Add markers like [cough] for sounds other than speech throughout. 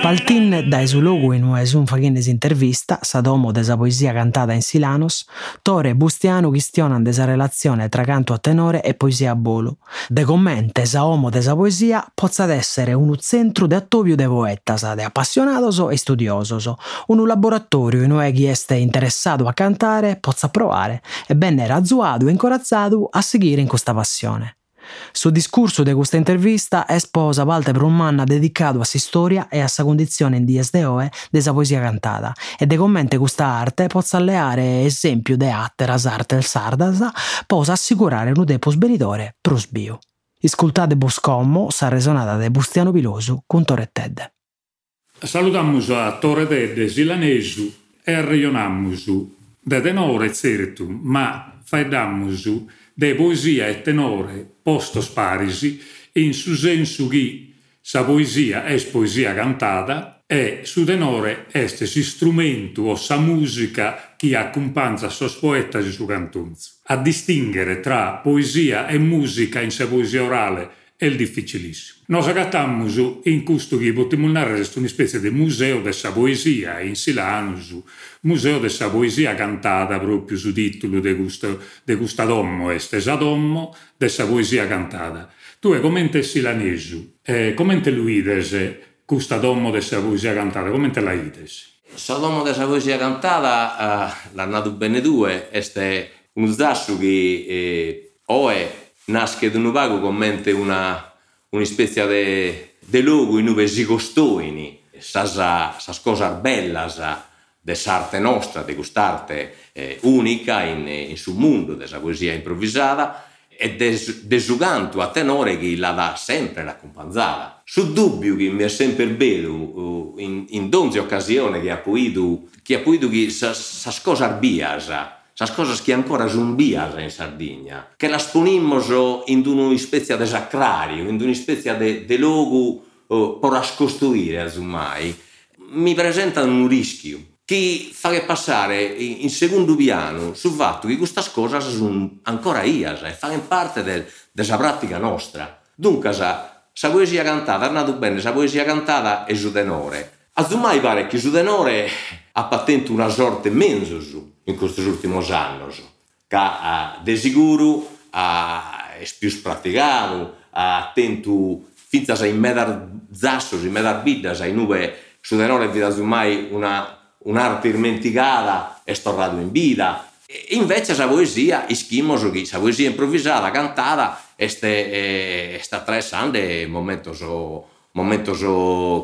Paltin da su logu in una un faghennes intervista, sa domo de sa poesia cantata in Silanos, Tore e Bustiano chistionan de sa relazione tra canto a tenore e poesia a bolo. De commente sa omo de sa poesia pozza essere un centro de attoviu de poetas, de appassionados e studiosos, un laboratorio in cui chi este interessato a cantare pozza provare e benne razzuato e incorazzato a seguire in questa passione. Su discorso di questa intervista esposa parte per un manna dedicato a sa storia e a sa condizione in dies de oe sa poesia cantata e de commenti questa arte pozza alleare esempio de atteras artes sardas posa assicurare un tempus benitore prus bio. Iscultate Boscommo, sa resonata de Bustiano Pilosu con Torretted. Salutamus a Torretedde Silanesu e arreionamus de tenore certum, ma faeddamus de poesia e tenore postos parisi in su sensu chi sa poesia es poesia cantata e su tenore est si strumentu o sa musica chi accompagna sos poetas e su cantunzu. A distinguere tra poesia e musica in sa poesia orale è difficilissimo. Nos agattammus in questo che potremmo narrare una specie di museo della poesia in Silanus, museo della poesia cantata proprio su titolo di questo, di questo dommo, este dommo della poesia cantata. Tu commente Silanesu, eh, commente Luides questo dommo della poesia cantata, commente la ides? Sodommo della poesia cantata, uh, l'annato bene due, è un zassu che eh, è nasce da un vago commente una, una specie de, de logo in cui si costruiscono sas, sas cose belle dell'arte nostra, di quest'arte eh, unica in, in sul mondo, della poesia improvvisata e canto a tenore che la dà sempre l'accompagnata. Su dubbio che mi è sempre bello in, in ogni occasione che ha potuto che ha potuto che esas cosas que ancora zumbías en Sardiña, que las ponimos in una specie de sacrario, in una specie de, de logo oh, por as costruire, mai, mi presentano un rischio che fa passare in secondo piano sul fatto che queste cose sono ancora ias e fanno parte del, della pratica nostra. Dunque, sa poesia cantata, è andato bene, sa poesia cantata è su tenore. A mai pare che su tenore ha patente una sorte menso su in questi ultimi anni, che de sicuro uh, è più praticato, ha tento finta a in medar zassos, in medar vidas, in nube su de non è vita mai una, un'arte dimenticata è stornato in vita. E invece la poesia, ischimos la poesia improvvisata, cantata, è, è sta interessante momento so momentos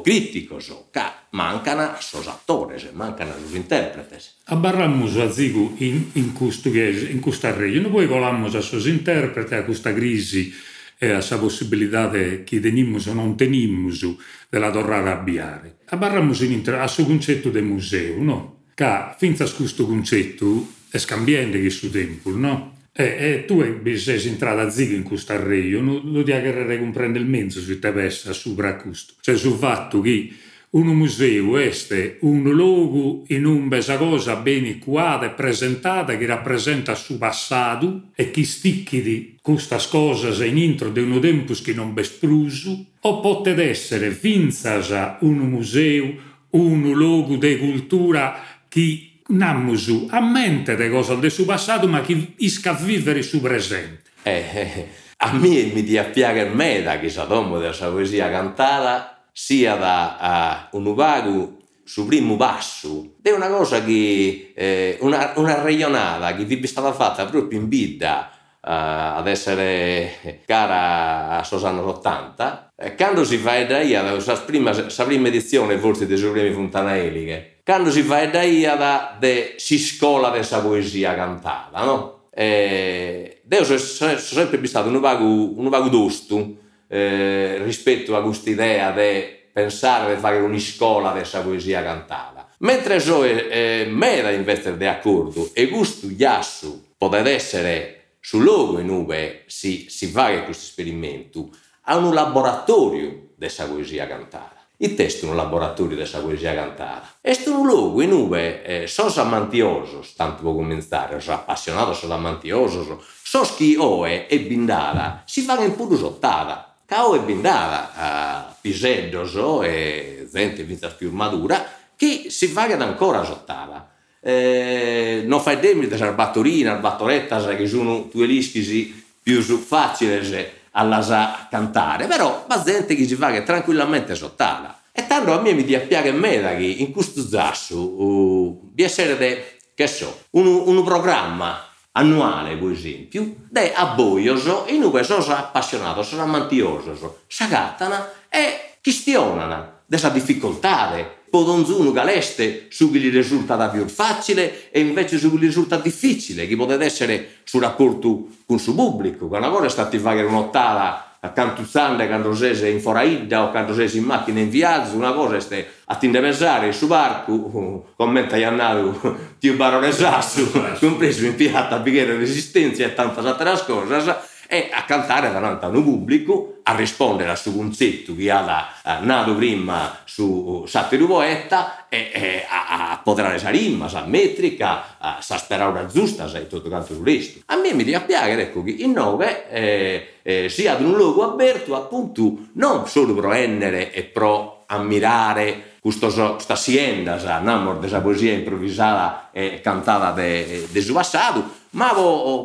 críticos, que mancan os actores, mancan os intérpretes. Abarramos a zigo in, in, questo, in questa regione, poi colamos a sos interpreti a questa crisi e a sa possibilità che tenimus o non tenimus della torrare a biare. Abarramos in, a suo concetto del museo, no? Che finza questo concetto è scambiante che su tempo, no? E, e tu sei entrata a ziga in questo arreio, non lo devi querer comprendere il mezzo su te pessa sopra questo. Cioè sul fatto che un museo è un luogo in un besa cosa ben curata e presentata che rappresenta il suo passato e che sticchi di queste cose in intro di un tempo che non bespruso, o potete essere finza un museo, un luogo di cultura che nammusu a mente de cose del suo passato, ma che isca a vivere il presente. Eh, eh, a me mi dia piacer me da che sa domo della sua poesia cantata sia da uh, un vago su primo basso è una cosa che eh, una, una regionata che vi è stata fatta proprio in vita uh, ad essere cara a sos anni 80 e quando si fa da io la prima, prima edizione forse dei suoi primi fontanaeliche quando si fa da ia de si scola questa poesia cantata, no? E Dio è sempre stato un vago, un vago dosto eh, rispetto a questa idea di pensare di fare una scuola questa poesia cantata. Mentre so eh, me da invece di accordo e questo giasso potrebbe essere sul luogo in cui si, si fa questo esperimento, a un laboratorio della poesia cantata. Il testo è un laboratorio della poesia cantata. È un luogo in cui eh, sos amantiosos, tanto può cominciare, sos appassionato, sos amantiosos, sos chi oe e bindata, si fa in pure sottata. Cao e bindata, a piseddos e gente vita più madura, che si fa ancora sottata. Eh, non fai demi delle battorine, battorette, che sono due lischi più facili alla cantare, però la gente che si fa tranquillamente sottata. E tanto a me mi dispiace me che in questo zasso uh, essere, de, che so, un, un programma annuale, per esempio, de abboioso, in cui sono appassionato, sono amantioso, s'agattano e questionano della difficoltà Podonzuno galeste su chi gli risulta più facile e invece su chi gli risulta difficile, che potete essere sul rapporto con il pubblico, una cosa è stata fare un'ottava a Cantuzzande quando sei in foraida o quando sei in macchina in viaggio, una cosa è a pensare su barco, [laughs] commenta Iannaru, più barone sasso, compreso in piatta, bicchiere resistenza e tante altre cose, e a cantare davanti a un pubblico, a rispondere a questo concetto che ha eh, nato prima su Sattiru Poeta e, e a, a poter la rima, sa metrica, a, sa sperare giusta, sa tutto quanto il resto. A me mi dispiace ecco, che il nove eh, eh, sia un luogo aperto appunto non solo per endere e pro ammirare questa azienda, namor della poesia improvvisata e cantata de, de suo passato, ma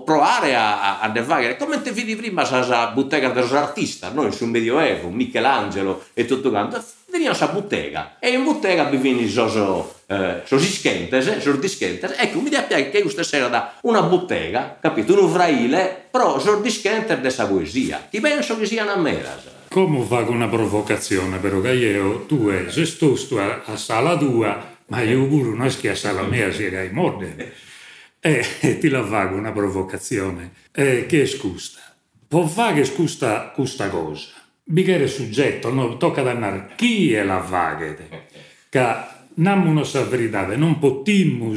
provare a, a, a fare come te vedi prima la bottega dell'artista, noi sul Medioevo, Michelangelo e tutto quanto, veniamo a bottega. E in bottega vi vieni so, eh, so dischentes, so dischentes, ecco mi dispiace che questa sera da una bottega, capito, un ufraile, però so dischentes della poesia, ti penso che sia una mera. Come fa una provocazione però che io, tu è, se sto a, sala tua, ma io pure non è che a sala mia si è morde. E eh, ti la fa una provocazione. Eh, che scusa? Può fare che scusa questa cosa? Bicchiere soggetto, no, tocca dannare chi è la vaghe. Che non una verità, non potremmo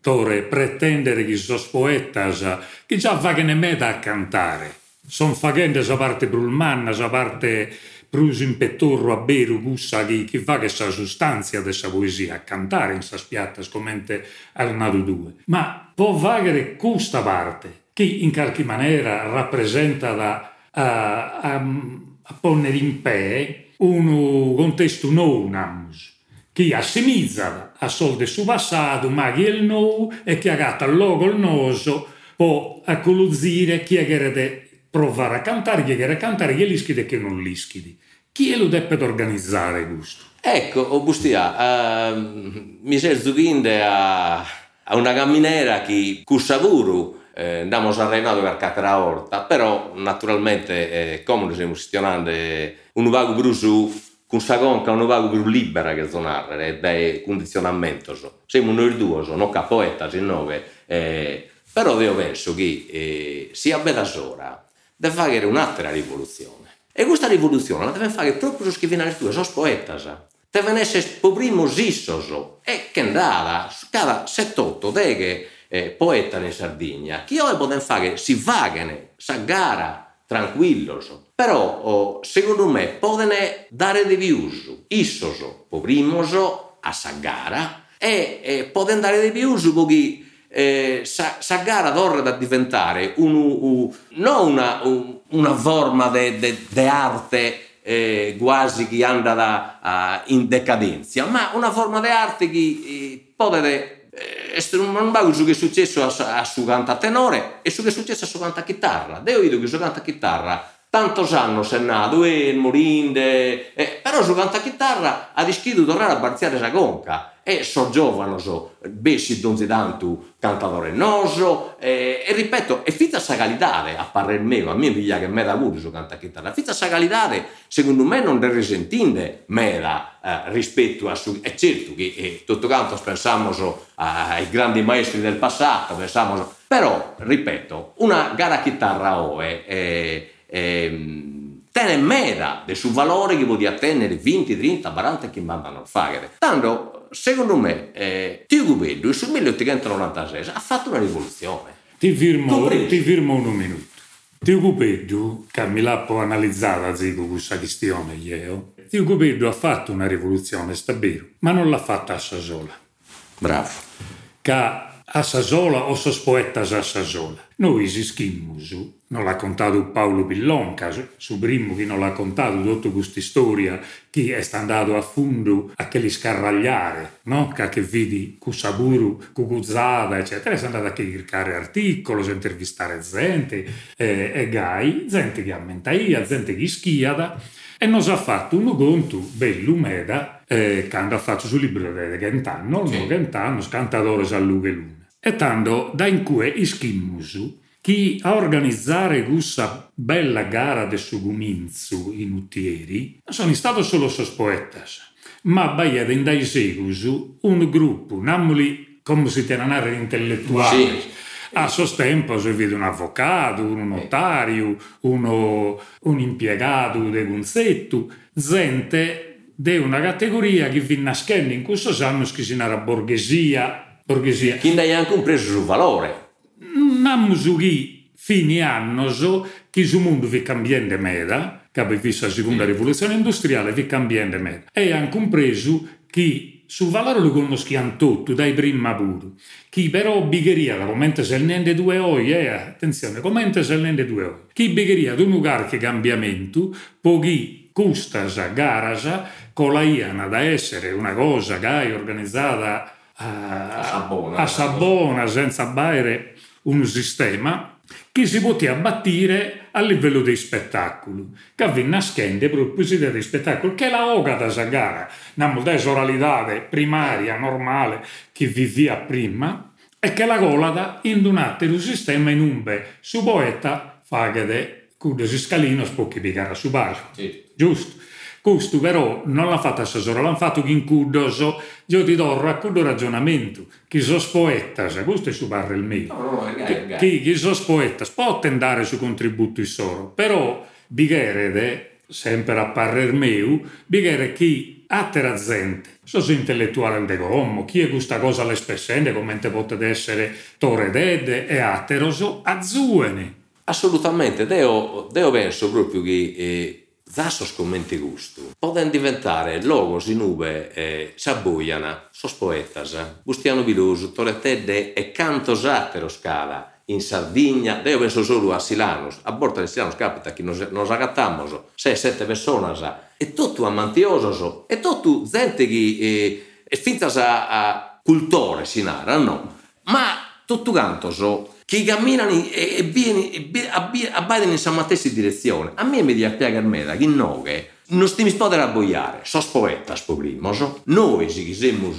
tore pretendere che sos poetas che già fa che ne meda a cantare. Son fagende sa parte brulmanna, sa parte prus in pettorro a beru gussa chi, chi fa che sa sostanzia dessa poesia, a cantare in sa spiatta scomente al nato due. Ma può vagare questa parte, che in qualche maniera rappresenta da, a, a, a ponere in pe un contesto non amus, che assimizza a solde su passato, ma che il nou e che agatta logo il noso può accoluzire chi è che provare a cantare, chi è che cantare, è l'ischide e chi non l'ischidi. Chi lo deve organizzare questo? Ecco, Bustia, uh, mi sei zughinde a, a una camminera che Cussavuru eh, andiamo a Renato per Catera Orta, però naturalmente eh, come stiamo gestionando un vago brusu con sa conca un vago più libera che zonare e dai condizionamento so. siamo noi due non capoetta si nove eh, però io penso che eh, sia bella sora deve fare un'altra rivoluzione e questa rivoluzione la deve fare proprio su viene tu, sono poetas. Devono essere po primo sissoso. E che andava, cada 7-8 deghe eh, poeta in Sardegna, che ora possono fare si vagane, sa gara, tranquilloso. Però, oh, secondo me, possono dare di più, issoso, po primoso, a sa gara, e eh, possono dare di più perché eh, sa, gara torna a diventare un, un, non una, un, una forma di arte eh, quasi che anda da, uh, in decadenza, ma una forma di arte che eh, potete essere un bago su che è successo a, a su canta tenore e su che è successo a su canta chitarra. Devo dire che su canta chitarra tantos anni è nato, e morinde, eh, però su canta chitarra ha deciso di tornare a barziare la conca e so giovane, so, bessi donzi tanto cantatore noso, e, e ripeto, è fitta sa qualità, a parere mio, a me piglia che me da su canta chitarra, fitta sa qualità, secondo me non ne risentinde mera eh, rispetto a su, è certo che eh, tutto quanto pensiamo ai grandi maestri del passato, pensiamo però, ripeto, una gara chitarra oe, eh, ehm, tiene mera del suo valore che vuol attendere 20, 30, 40 che mandano a fare. Tanto, secondo me, eh, Tio Gubello sul 1896 ha fatto una rivoluzione. Ti firmo, ti firmo un minuto. Ti occupedo, che mi l'ha analizzata con questa questione io, ti occupedo ha fatto una rivoluzione, sta vero, ma non l'ha fatta a sola. Bravo. Che a Sasola o sos poetas a Sasola. Noi esischimus, non l'ha contato Paolo Pillonca, su primo che non l'ha contato tutta questa storia che è andato a fondo a che li scarragliare, no? che vedi con saburu, con cuzzata, eccetera, è andato a cercare articoli, a intervistare gente eh, e gai, gente che ammentaia, gente che schiada, e nos ha fatto un conto bello meda eh, che ha fatto sul libro di Gentano, sì. Gentano, Scantadores a Lughe Luna. E tanto da in cui ischimmus chi a organizzare questa bella gara de suguminzu in uttieri non sono stato solo sos poetas, ma baia in dai segus un gruppo, namuli come si tenanare intellettuali. Sì. A sostempo si vede un avvocato, un notario, uno, un impiegato di gunzetto, gente di una categoria che vi nascende in questo anno che si narra borghesia borghesia. Chi ne ha anche preso sul valore. Non chi fini anni che il mondo vi cambiando meda, che abbiamo visto la seconda rivoluzione industriale, vi cambiando meda. E anche compreso che sul valore lo conosciamo tutti, dai prima pure. Chi però bigheria, da come se nende due oi, eh, attenzione, come se nende due oi. Chi bigheria di un lugar che cambiamento, poi custasa, garasa, con la iana da essere una cosa che hai organizzata a, Sabona, a Sabona senza bere un sistema che si poteva abbattire a livello di spettacolo, che avviene nascende proprio si dei spettacolo, che è la oga da Sagara, una molta soralità primaria, normale, che vivia prima, e che la golada indunate il sistema in umbe, su poeta fagade, cude si scalino spocchi picare su barco. Sì. Giusto? Questo però non l'ha fatto a Sasoro, l'hanno fatto in Cuddoso. Io ti do racconto ragionamento. Chi sono poetas, questo è su barre il mio. No, no, no, chi, chi sono poetas, può andare su contributo solo, però bigherede, sempre a parer meu, bighere chi attera gente, sono intellettuale de gommo, chi è questa cosa alle spessende, come potete essere tore dede e atteroso, azzuene. Assolutamente, Deo, Deo penso proprio che eh, Zassos commenti gusto. Poden diventare logos in ube e s'abbuiana, sos poetas, Bustiano Viluso, Toretedde e cantos ateros scala in Sardegna, io penso solo a Silanos, a bordo di Silanos capita che nos, nos sei, sette persone, e tutto amantioso, e tutto gente che eh, è finta a, a si narra, no? Ma tutto canto so, che camminano e, e, vieni, e abbadono in questa stessa direzione. A me mi dice a spiegare me che noi non stiamo a boiare, sono poetas, povrimo, noi si siamo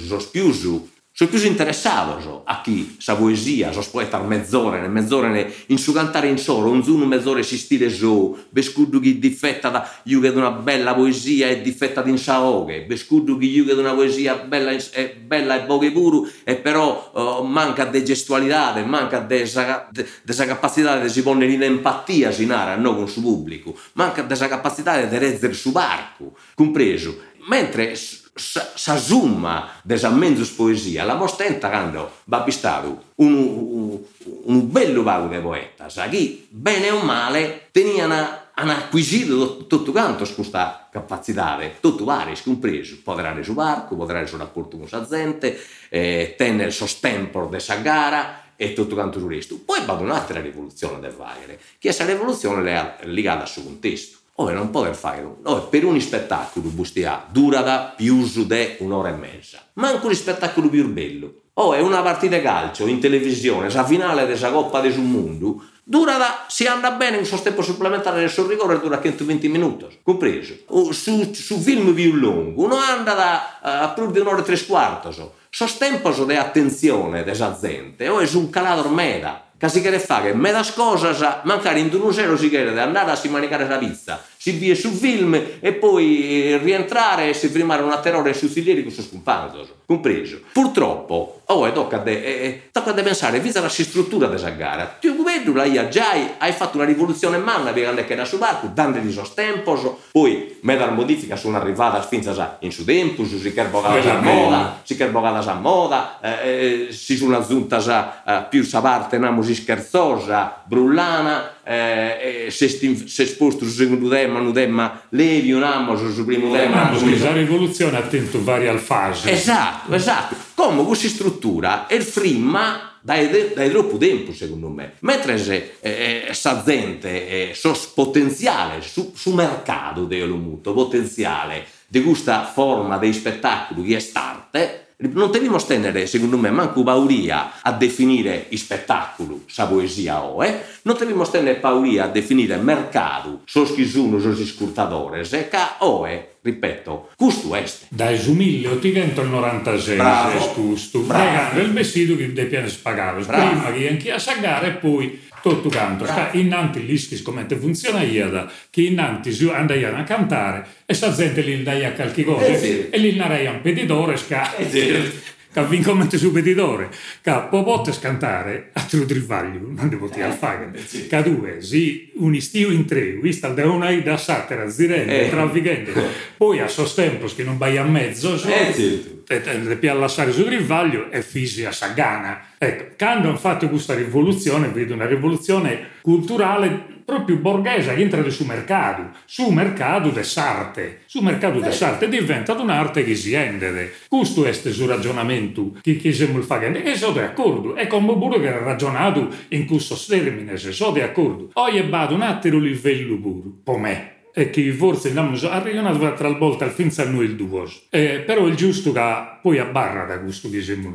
sono più interessato a chi sa poesia, so poeta mezz'ora, mezz'ora in su cantare in solo, un zuno mezz'ora si stile so, bescuddu chi difetta da io che una bella poesia e difetta di insaoghe, bescuddu chi io che una poesia bella e, bella e poche puru e però uh, manca di gestualità, manca di questa capacità di si ponere in empatia si nara, no con il pubblico, manca di questa capacità di reggere su barco, compreso, mentre sa summa desa mezzus poesia la mostenta quando va pistato un, un, un bello vago di poeta sa chi bene o male teniano hanno acquisito tutto quanto questa capacità, tutto vari, compreso, potrà su barco, potrà su rapporto con la gente, eh, tenere il sostempo questa gara e tutto quanto su resto. Poi va un'altra rivoluzione del Wagner, che questa rivoluzione è legata al suo contesto. Ora non può fare, no, per un spettacolo bustia dura da più di un'ora e mezza, manco un spettacolo più bello. Oh, è una partita di calcio in televisione, la finale della Coppa del Mondo, dura da, si anda bene suo tempo supplementare del suo rigore dura 120 minuti, compreso. Su, su film più lungo, uno anda da a più di un'ora e tre quarti, so. tempo di attenzione della gente, o è un calato meda, che si chiede fare, me das cosas, magari in un usero si chiede di andare a si manicare la pizza, si via su film e poi rientrare e si firmare una terrore sussidieri con suo scompanzo, compreso. Purtroppo, oh, e tocca, de, eh, de pensare, vista la struttura della gara, tu vedo, hai già hai fatto una rivoluzione in mano, aveva che era su barco, dando di sostempo, poi medal modifica sono arrivata finza in su tempo, si kerbogata a moda, si kerbogata a moda, eh, si sono aggiunta eh, più savarte, namo si scherzosa, brullana, eh, se, stim, se sposto su secondo tema, non tema levi un amo su primo tema. La rivoluzione ha tenuto varie fasi. Esatto, esatto. Come questa struttura è il frimma dai, dai troppo tempo secondo me. Mentre se eh, eh sa gente eh, potenziale su, su mercato dello muto, potenziale di questa forma di spettacolo che è starte, non dobbiamo stendere, secondo me, manco pauria a definire il spettacolo, sa poesia o, eh? Non dobbiamo stendere pauria a definire mercato, so chi sono, so scurtadores, e ca o, eh? ripeto, questo è. Dai su 1896 bravo, è questo. Bravo. il vestito che devi pagare, prima che anche a sagare e poi tutto canto. Sta innanti l'ischi come funziona iada, che innanti si andavano a cantare e sa gente lì dai a qualche cosa eh e lì narei un peditore sca. Eh. [laughs] Che vincomente su peditore, che può scantare a tu trivaglio, non devo dire al fare. Che due, si un istio in tre, vista da una da satira, zirende, eh. trafficante, [laughs] poi a sostempo che non vai a mezzo, so, eh le più lasciare sul rivaglio e fisi a Sagana. Ecco, quando hanno fatto questa rivoluzione, vedo una rivoluzione culturale proprio borghese che entra sul mercato, su mercato de sarte, su mercato de sarte diventa un'arte che si ende. Questo è il ragionamento che chiesiamo il fare e sono d'accordo, è come pure che ha ragionato in questo termine, se sono d'accordo. Oggi vado un altro livello pure, come che forse andiamo a ragionare tra volte al finza noi il due. Eh, però è giusto che poi a barra da questo che siamo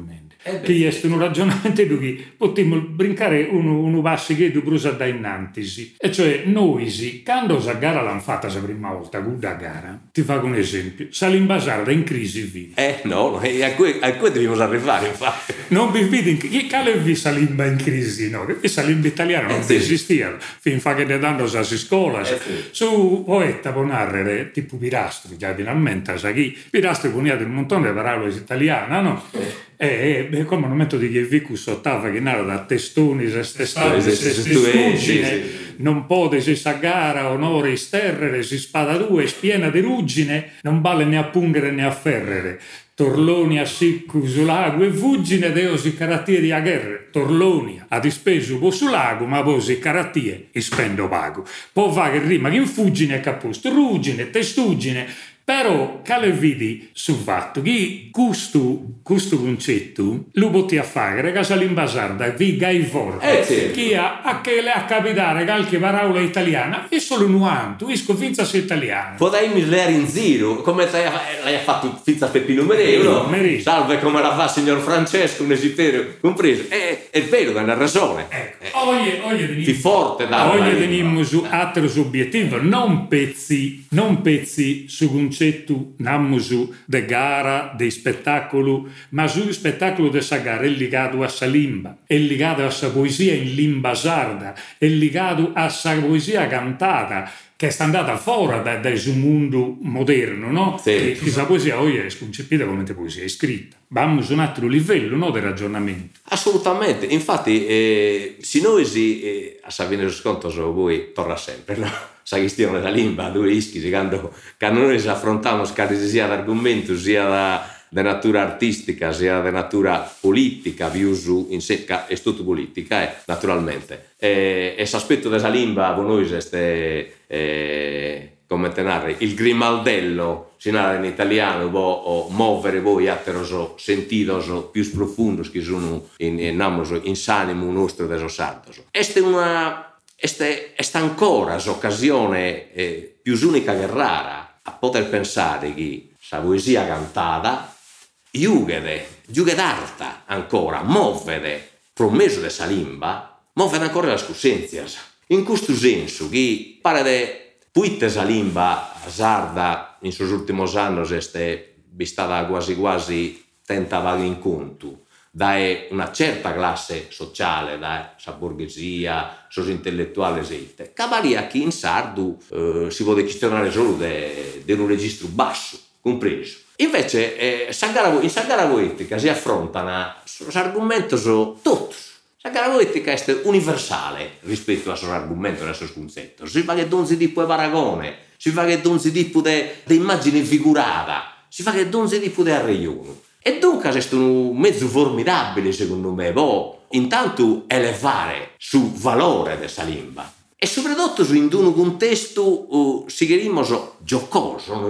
eh [laughs] che è un ragionamento che potremmo brincare un, un che tu brusa da innantisi. E cioè, noi, sì, quando la gara l'hanno fatta la prima volta, guarda gara, ti faccio un esempio, Salim Basarda in crisi vive. Eh no, a cui, a cui dobbiamo arrivare, infatti. Non vi vedi, in, che cale vi Salimba in crisi, no? Che Salimba italiano non eh, sì. esisteva, fin fa che ne danno a scuola. Eh, sì. Su poeta può narrare, tipo Pirastri, già finalmente, sa chi, Pirastri può un montone di parole italiane, no? Eh. E, e come un momento di Chievicu sottava che nada da testoni, se stestati, se stestugine, non pode se sagara onore sterrere, si spada due, spiena di ruggine, non vale né a pungere né a ferrere. Torloni a siccu su lago e fuggine deo si carattieri a guerra. Torloni a dispeso po su lago, ma poi si carattieri e spendo pago. Poi va che rima che in fuggine e capusto, ruggine, testuggine, però, cale vidi sul fatto che questo, questo concetto lo potevi fare, che l'invasarda vi gai forte, eh, sì. che a, a che le a capitare qualche parola italiana, è solo nuanto, isco finza se italiano. Potrei mislere in zero, come l'hai fatto finza Peppino Mereo, no? Salve come la fa signor Francesco, un esiterio compreso. È, è vero, è una ragione. Ecco, eh, oggi, oggi Ti forte da Oggi veniamo su altro obiettivo, non pezzi, non pezzi su concetto concetto nammusu de gara, de spettacolo, ma su spettacolo de sa gara è legato a sa limba, è legato a sa poesia in limba sarda, è legato a sa poesia cantata, che è andata fuori da, da suo mondo moderno, no? Sì. La poesia oggi è sconcepita come poesia scritta. Vamo su un altro livello no, di ragionamento. Assolutamente, infatti, eh, se noi eh, a Savino Sconto voi torna sempre, no? Sa questione della lingua, due rischi, quando, quando noi affrontiamo sia l'argomento sia da, da natura artistica sia da natura politica, viusu in secca è tutto politica, eh, naturalmente. E, e l'aspetto della lingua con noi è eh, come tenere il grimaldello si narra in italiano vo, o muovere voi atteroso sentidos più profondi che sono in, in, in, in sanimo nostro deso santos. Questa è una Este, esta ancora l'occasione eh, più unica che rara a poter pensare che la poesia cantata iugede, iuged'arta ancora, muovede, promesso de salimba, muovede ancora la scusenzia. In questo senso, che pare de puite salimba sarda in sus ultimos anni è stata quasi quasi tentava in da una certa classe sociale, da sa borghesia, sos intellettuali esente. Cavalia chi in sardu eh, si può questionare solo di un registro basso, compreso. Invece eh, in Sagara Poetica si affrontano argomenti su tutti. Sagara Poetica è universale rispetto al suo argomento e al suo concetto. Si fa che donzi tipo di paragone, si fa che donzi tipo di immagine figurata, si fa che donzi tipo di arreione. E dunque è un mezzo formidabile secondo me, boh, intanto elevare sul valore della lingua e soprattutto in un contesto uh, si chiamiamo giocoso,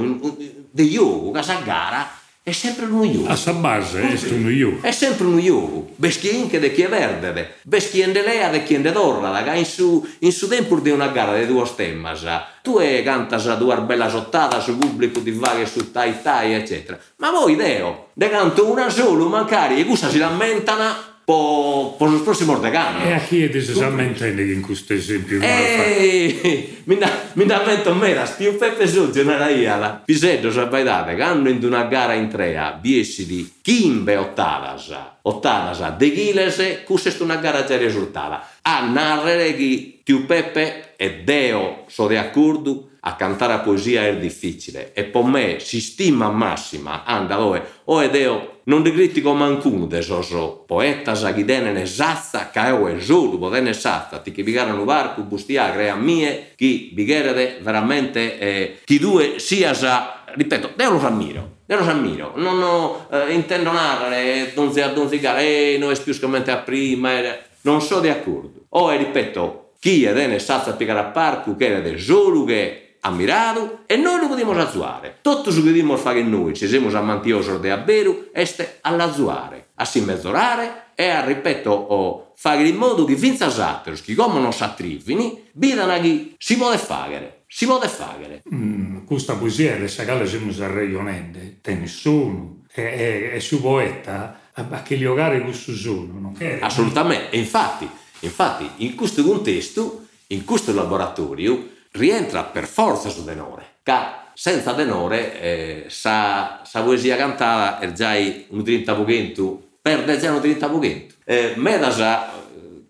di yoga, questa gara è sempre uno yoga. A sa base è uno yoga. È sempre uno yoga. Beschien di chi è verde, beschien di lei e chi è dorla, in su, in su tempo di una gara di due stemmas. Tu e cantas due bella sottata su pubblico di varie su tai tai, eccetera. Ma voi, Deo, ne canto una solo, magari, e questa si lamentano po, po los próximos decanos. E aquí è esattamente in questo esempio. Ehi, mi da metto me la stiu Peppe Suggi non era iala. Piseddo sapete che hanno in una gara in trea biesi di Kimbe ottadas, ottadas de Ghiles, questa è una gara già risultata. A narrare che tiu Peppe e Deo so di accordo a cantare a poesia è difficile e per me si stima massima anda dove o è Deo non ti critico mancuno de soso poeta sagidene ne sazza caeo e giuro potene sazza ti che vigare un barco bustia crea mie chi vigherede veramente eh, chi due sia sa ripeto Deo lo ammiro Io lo ammiro, non ho, eh, intendo narrare, non si addonzicare, eh, non è più scommette a prima, eh, non so di accordo. O, ripeto, chi è ne sa piegare a parco, che era solo che ammirato e noi lo possiamo razzuare. Tutto ciò che dobbiamo fare noi, ci siamo amantiosi di avvero, è a lazzuare, a si mezzorare e a, ripeto, oh, fare in modo che finza altri, che come non si attrivini, vedano che si può fare, si può fare. Mm, questa poesia è sagale siamo arreionende, te nessuno, e, e, e su poeta, a che giocare questo sono, non che Assolutamente, e infatti, infatti, in questo contesto, in questo laboratorio, rientra per forza su denore, che senza denore eh, sa, sa poesia cantata è già un 30%, perde già un 30%. Eh, Medasa,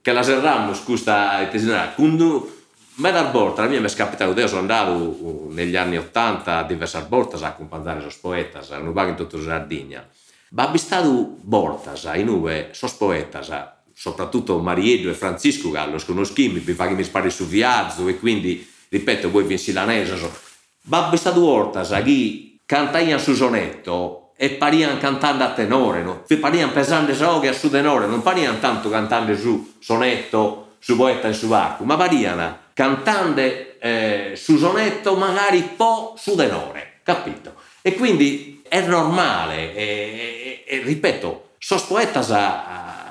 che la serramo, questa tesina, quando Medar Borta, la mia mi è capitato, io sono andato uh, negli anni 80 a diverse volte a accompagnare i poetas, non va in tutta Sardegna. Ma ho stato Bortas, in nube, sos poetas, soprattutto Mariello e Francisco Gallo, conoscimi, mi fa che mi spari su viaggio e quindi ripeto, voi vi silanese, so. Babbe sta due ortas, chi cantaian su sonetto e parian cantando a tenore, no? Vi parian pesante soghe su tenore, non parian tanto cantando su sonetto, su poeta e su arco, ma parian cantando eh, su sonetto magari po' su tenore, capito? E quindi è normale, e, e, e ripeto, sos poetas a, a,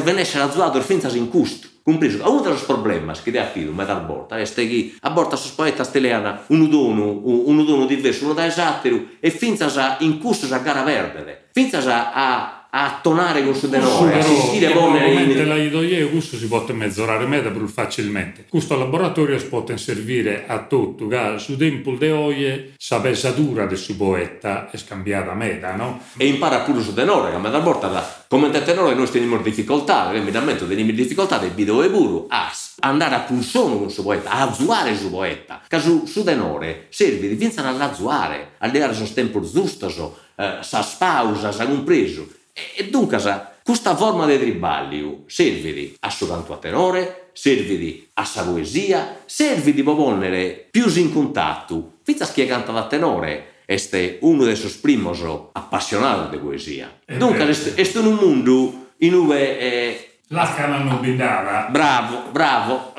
devono essere azzuato finza in custo. Compreso, uno dos problemas que de habido me dar borta este que a borta sos poetas teleana un dono, un dono diverso, uno da esatero e finzas a in cursos a gara verde, finzas a, a tonare con su denore, a assistire buone in... la idea questo si può mezzorare meta più facilmente. Questo laboratorio si può servire a tutto, che su tempo de oie sa pesatura del suo poeta è scambiata meta, no? E impara pure su che a da porta come da tenore noi teniamo difficoltà, evidentemente teniamo difficoltà del video e buru, a andare a pulsone con suo poeta, a zuare il suo poeta, che su, su denore serve di vincere all'azzuare, a dare il tempo giusto, eh, sa spausa, sa compreso. E dunque, questa forma di tribaglio serve a soltanto a tenore, serve a sa poesia, serve di ponere più in contatto, fino a chi canta da tenore, è uno dei suoi primi appassionati di poesia. Eh dunque, è un mondo in cui... Eh, La scala non bindava. Bravo, bravo.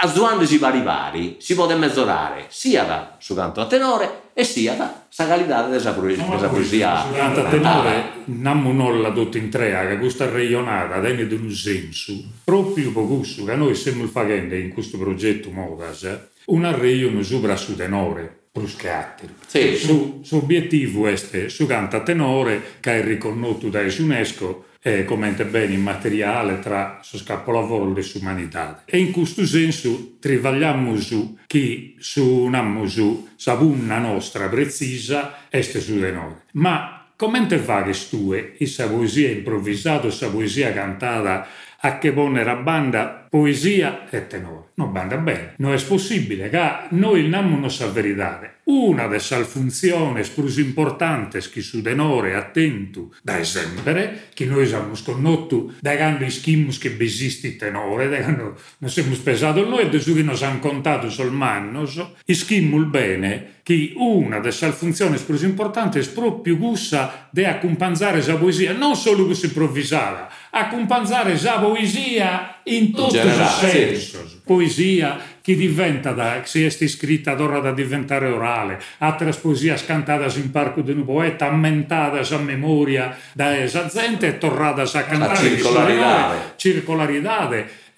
Azuandosi vari vari, si può mezzorare sia da su canto a tenore e sia da sagalità della poesia. Su canto a tenore non nulla tutto in tre, che questa regionata tiene di un senso, proprio per questo che noi stiamo facendo in questo progetto Modas, una regione sopra su tenore, Bruscatti. Sì. Su, su obiettivo è su canto a tenore che è riconosciuto da UNESCO eh, come bene immateriale tra il capolavoro dell'umanità. E in questo senso travagliamo su che su una sabunna nostra precisa è su noi. Ma come te fa che stue, questa poesia improvvisata, questa poesia cantata a che pone la banda poesia e tenore? Non banda bene. Non è possibile che noi non sa verità. Una delle funzioni più importanti che su tenore attento da sempre, che noi siamo sconnotti da quando schimus che esisti tenore, da quando non siamo spesati noi e da su che non hanno contato sul mannos, schimmul bene che una delle funzioni più importanti è proprio questa di accompagnare la poesia, non solo questa improvvisata, accompagnare la poesia in tutti i sensi. Poesia che diventa da, se è scritta d'ora da diventare orale, altre poesie cantate in parco di un poeta, ammentate a memoria da esa gente e tornate a cantare. La circolarità. Circolarità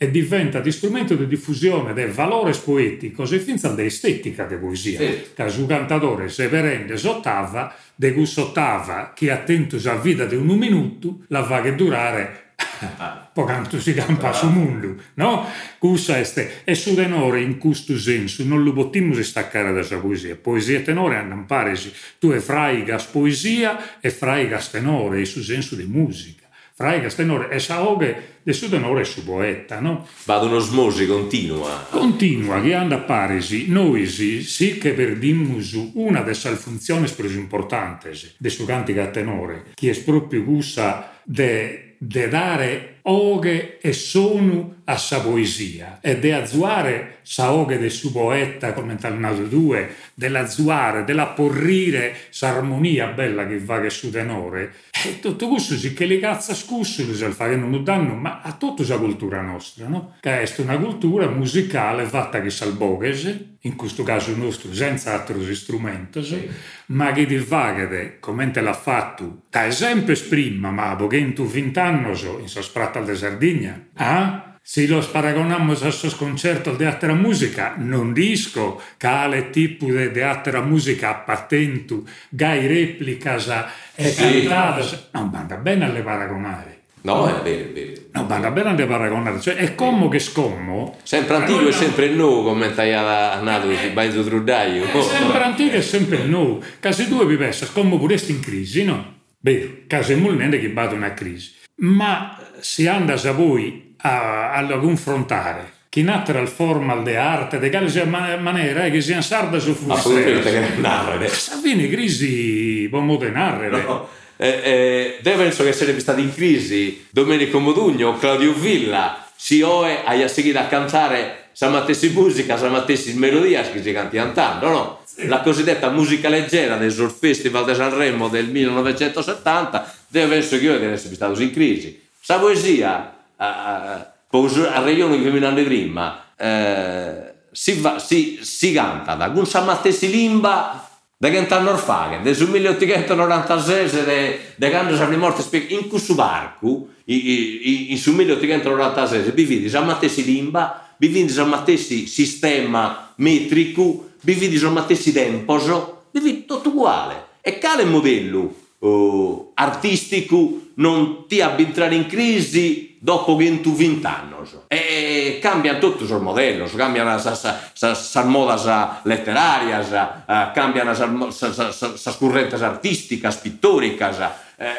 e diventa di strumento di diffusione del valore poetico e finza dell'estetica della poesia. Sì. Che il cantatore se verende sottava, de gustottava che attento a vita di un minuto, la va che durare [laughs] quanto si campa su mondo, no? Cussa este, e su tenore in questo senso non lo possiamo staccare da sua poesia. Poesia e tenore hanno paresi, tu è fraigas poesia e fraigas tenore, in su senso di musica. Fraigas tenore e saoghe del suo tenore e su poeta, no? Vado un'osmosi continua. Continua, che anda paresi, noi sì, che perdimmus una delle funzioni più importanti del suo cantico a tenore, che è proprio questa de de dare oghe e sonu a sa poesia e de azzuare sa oghe del suo poeta come tal nato due dell'azzuare, della porrire sa armonia bella che va che su tenore e tutto questo sì che le cazza scusso le fa che non lo danno ma a tutta la cultura nostra no? che è una cultura musicale fatta che salboghese in questo caso nostro senza altri strumenti sì. ma che di vaghe come te l'ha fatto da esempio prima ma in tu vent'anni in so spratta de Sardegna. Ah? Se lo paragonamos a sos concertos de altra musica, non disco cale tipo de, de altra musica appatentu, gai replicas e sì. cantadas, non banda bene alle paragonare. No, è vero, è vero. No, banda bene alle paragonare, cioè è come che scommo. Sempre antico e sempre nuovo, come a nato di Baito Trudaio. Sempre antico e sempre nuovo. Case due vi pensa, scommo pure in crisi, no? Beh, case molnende che bada una crisi ma se andas a voi a, a confrontare che natural formal de arte, de quale maniera che sia sarda su fuste. narrare. Savini crisi può narrare. No. Eh, eh, penso che sarebbe stato in crisi Domenico Modugno Claudio Villa si oe hai seguito a cantare Samattessi musica, Samattessi melodia che si canti cantando, no? La cosiddetta musica leggera del Sul Festival di Sanremo del 1970 deve essere che io deve essere stato in crisi. Sa poesia, a, a regione che mi hanno prima, eh, si, va, si, si canta da un sammattesi limba da cantare Norfaghe, del 1896 de, de quando sono morti in questo parco, in su 1896, vi vedi sammattesi limba, vi vedi sammattesi sistema metrico, vi vedi sammattesi temposo, vi vedi tutto uguale. E quale modello uh, artistico non ti abbia entrare in crisi dopo che tu 20 anni. E cambiano tutti i modelli, cambiano le moda letterarie, uh, cambiano le correnti artistiche, pittoriche. Eh,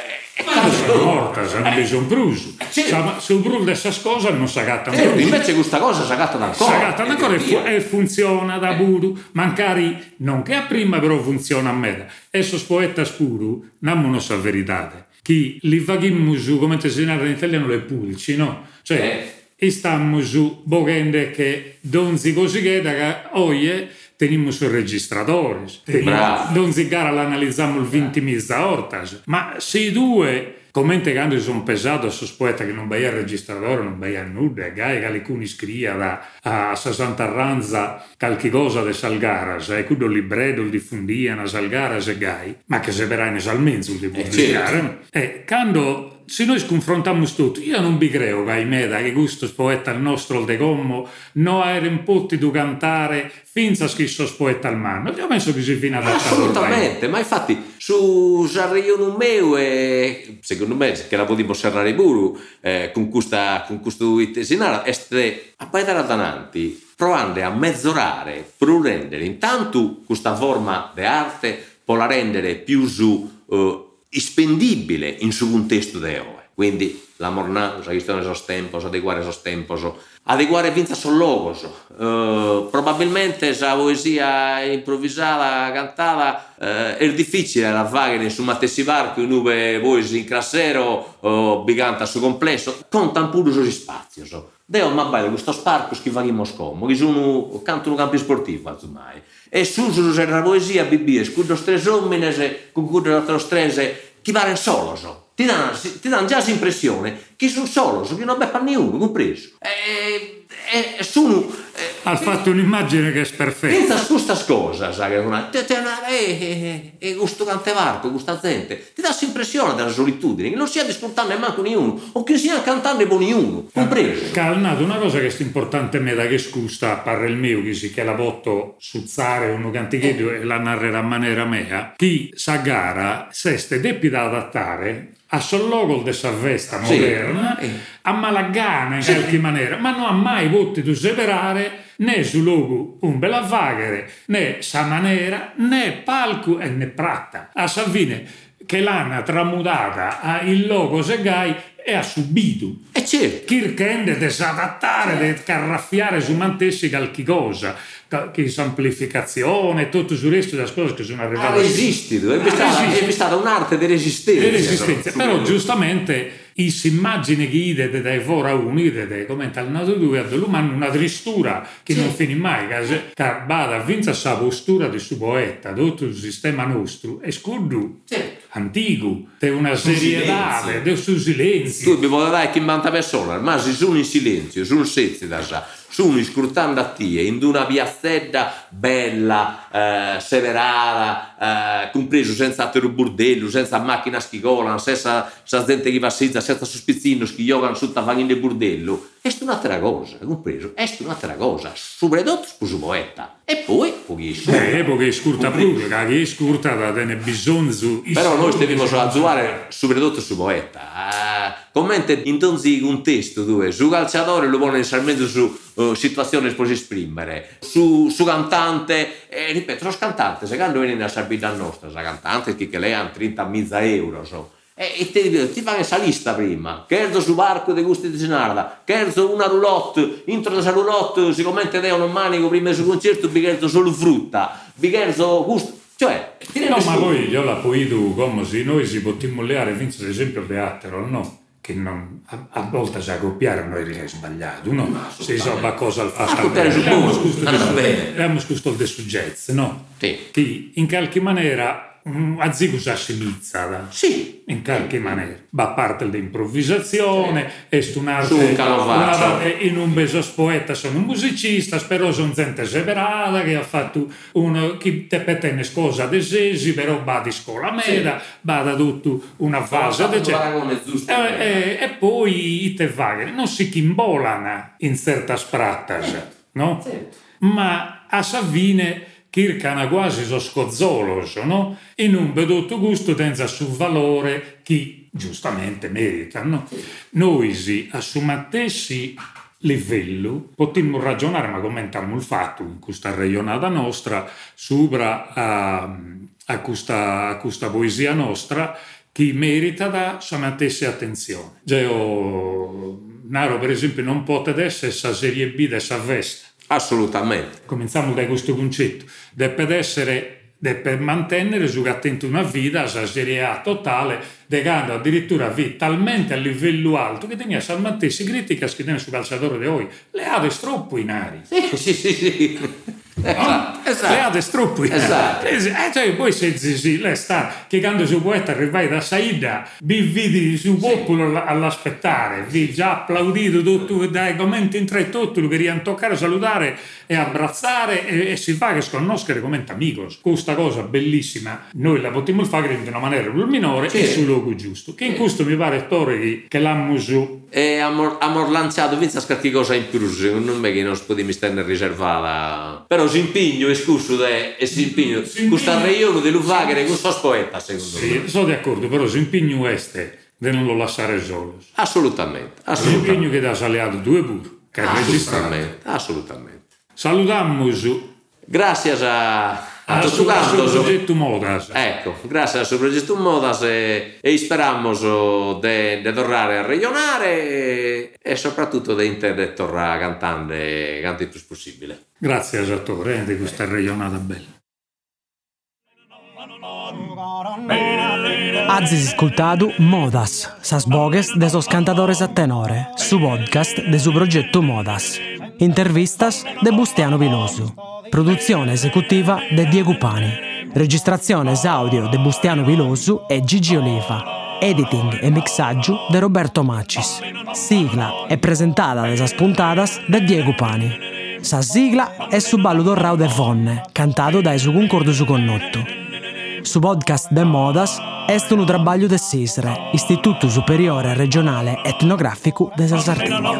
sono morte, non eh, bisogna bruso. Eh, sì. Se un bruso di queste cose non si agatta certo, invece questa cosa si agatta ancora. Si agatta ancora e, e, funziona da buru. Mancari, non che a prima però funziona a me. E sono poeta spuru, non hanno la verità che li vaghiamo su, come si narra in italiano, le pulci, no? Cioè, eh. e stiamo su bogende che donzi così che da oie teniamo sul registratore, non si gara l'analizziamo il 20 mila ortas, ma se i due Commente quando sono pesato a sospetta che non vai al registratore, non vai a nulla, gai alcuni scriva da, a Santa Ranza qualche cosa di Salgaras, e eh, quello libredo diffondiano a Salgaras e gai, ma che se verrai ne salmenzo di pubblicare. Eh, certo. E quando se noi sconfrontiamo tutti, io non vi credo che me da che gusto poeta il nostro de gommo no era in potti di cantare finza schisso poeta al mano. Io penso che si fino ad Assolutamente, ma infatti su Sarrion meu e secondo me che la potremmo serrare pure eh, con questa con questo itesinara este a paedare dananti provando a mezzorare per rendere intanto questa forma di arte può la rendere più su uh, spendibile in su contesto di oggi. Quindi la mornà, la questione sos tempos, adeguare sos tempos, adeguare vinza sos logos. Uh, probabilmente la poesia improvvisata, cantata, uh, è difficile la fare su Mattessi Varco, dove poesia in crassero, uh, biganta su complesso, contan pure sui spazi. So. Deo ma bello questo sparco che va in Moscò, che sono canto un campo sportivo, ormai. E su su la poesia bibia, scudo tre uomini, con l'altro strese, chi pare solo so ti danno, ti danno già l'impressione che sono solo, che non beppa nessuno, compreso. E, e, e sono... Eh, ha fatto un'immagine che è perfetta. Senza questa cosa, sai, una, te, te, e, e, questo cantevarco, questa gente, ti dà l'impressione della solitudine, che non sia disfruttando manco nessuno, o che sia cantando con nessuno, compreso. Calnato, una cosa che è importante a me da che scusta, parla il mio, che si che la botto suzzare uno cantichetto eh. e la narrerà a maniera mea, chi sa gara, se ste deppi da adattare a sollogol de vesta moderna, sì. A malagana in qualche maniera, ma non ha mai potuto separare né su luogo un belavaghere, né sa manera, né palco e né pratta. A Savine che l'hanno tramutata il logo Segai e ha subito. E certo. Chi rende di adattare, di certo. carraffiare su mantessi qualche cosa che semplificazione, tutto il resto delle cose che sono arrivate. Ha resistito, è stata, è stata un'arte di resistenza. Di resistenza. Però giustamente is immagini che ide dai fora uno, ide come tal nato due, ad l'umano una tristura che sì. non finì mai, che bada vinza sa postura di suo poeta, tutto il sistema nostro, e scurdu. Sì. Antico, di una serietà, del suo silenzio. Tu mi vuoi dare che manta persona, ma si sono in silenzio, sono senza da sa sono scrutando a te in una piazzetta bella, eh, severata, eh, compreso senza altro burdello, senza macchina schicola, senza, senza gente che passeggia, senza sospizzino che giocano sotto a burdello. È un'altra cosa, compreso? È un'altra cosa, soprattutto sposo poeta. E poi, pochissimo. Eh, perché scurta pure, che è scurta da tenere bisogno su... Però noi stiamo a giocare soprattutto su poeta. Uh, commenta in tonzi un testo dove su calciatore lo pone necessariamente su uh, situazioni che può esprimere, su, su cantante, e ripeto, lo cantante, secondo me viene a servire nostra, la cantante che lei ha 30.000 euro, so. E ti, ti fa questa lista prima. Cherzo su barco di gusti di Senarda cherzo una roulotte intro della roulotte si commenta te un manico prima del concerto vi cherzo solo frutta vi cherzo gusto cioè no ma poi io la poi tu come se noi si potremmo leare vince l'esempio teatro no che non, a, a, volte si accoppiare noi è sbagliato no? se so ma cosa al fatto abbiamo questo del suggesto no? Sì. che in qualche maniera a zigus assimizzata. Sì. In qualche maniera. Ma a parte l'improvvisazione, sì. è un'arte, un'arte in un beso poeta sono un musicista, però sono gente severata che ha fatto uno che te petene scosa ad esesi, però va di scuola media, sì. va da tutto una fase. E, e, e, poi i te vaghe non si chimbolano in certa spratta, no? Sì. Ma a Savine circana quasi so scozzoloso, no? In un bedotto gusto tenza su valore chi giustamente meritano. Noi si assumatessi livello potremmo ragionare, ma commentiamo il fatto in questa regionata nostra, sopra a, a, questa, a questa poesia nostra, che merita da somatesse attenzione. Geo, Naro, per esempio, non può essere sa serie B dessa veste Assolutamente. Cominciamo da questo concetto. Deve essere deve mantenere su attento una vita, la Serie A totale, degando addirittura vita talmente a livello alto che tenia salmantessi critica che tiene su calciatore di oggi. Le ha troppo in aria. Sì, sì, sì. sì. Esatto, esatto. Ha troppo in esatto. Eh, cioè, poi se si le sta che quando si può arrivare da Saida vi vidi su popolo sì. all'aspettare vi già applaudito tutto dai commenti in tre tutto lo querían toccare salutare e abbracciare e, e si fa che sconoscere come amigos questa cosa bellissima noi la potremmo fare in una maniera più minore sì. e sul luogo giusto che in questo mi pare Torre che l'hanno su e abbiamo lanciato vinza qualche cosa in più non me che non si può stare riservata però si impegno è scusso e si impegno questa reione dell'Uvaghere questo poeta secondo sì, me. sono d'accordo però si impegno este di non lo lasciare solo. Assolutamente assolutamente. L'impegno che da saliato due pur che assolutamente assolutamente. Salutamos grazie a A su canto, su progetto Modas. Ecco, grazie al suo progetto Modas e, e speriamo di tornare a regionare e, e soprattutto di tornare a cantare quanto più possibile. Grazie a Sattore eh, di questa regionata bella. Azis ascoltado Modas, sas bogues de sos cantadores a tenore, su podcast de su progetto Modas. Intervistas de Bustiano Vilosu. Produzione esecutiva de Diego Pani. Registrazione audio de Bustiano Vilosu e Gigi Oliva. Editing e mixaggio de Roberto Macis. Sigla e presentata de sas puntadas de Diego Pani. Sa sigla è su ballo d'orrao de Fonne, cantato da su concordo su connotto. Su podcast de Modas est un trabalho de SISRE, Istituto Superiore Regionale Etnografico de Sardegna.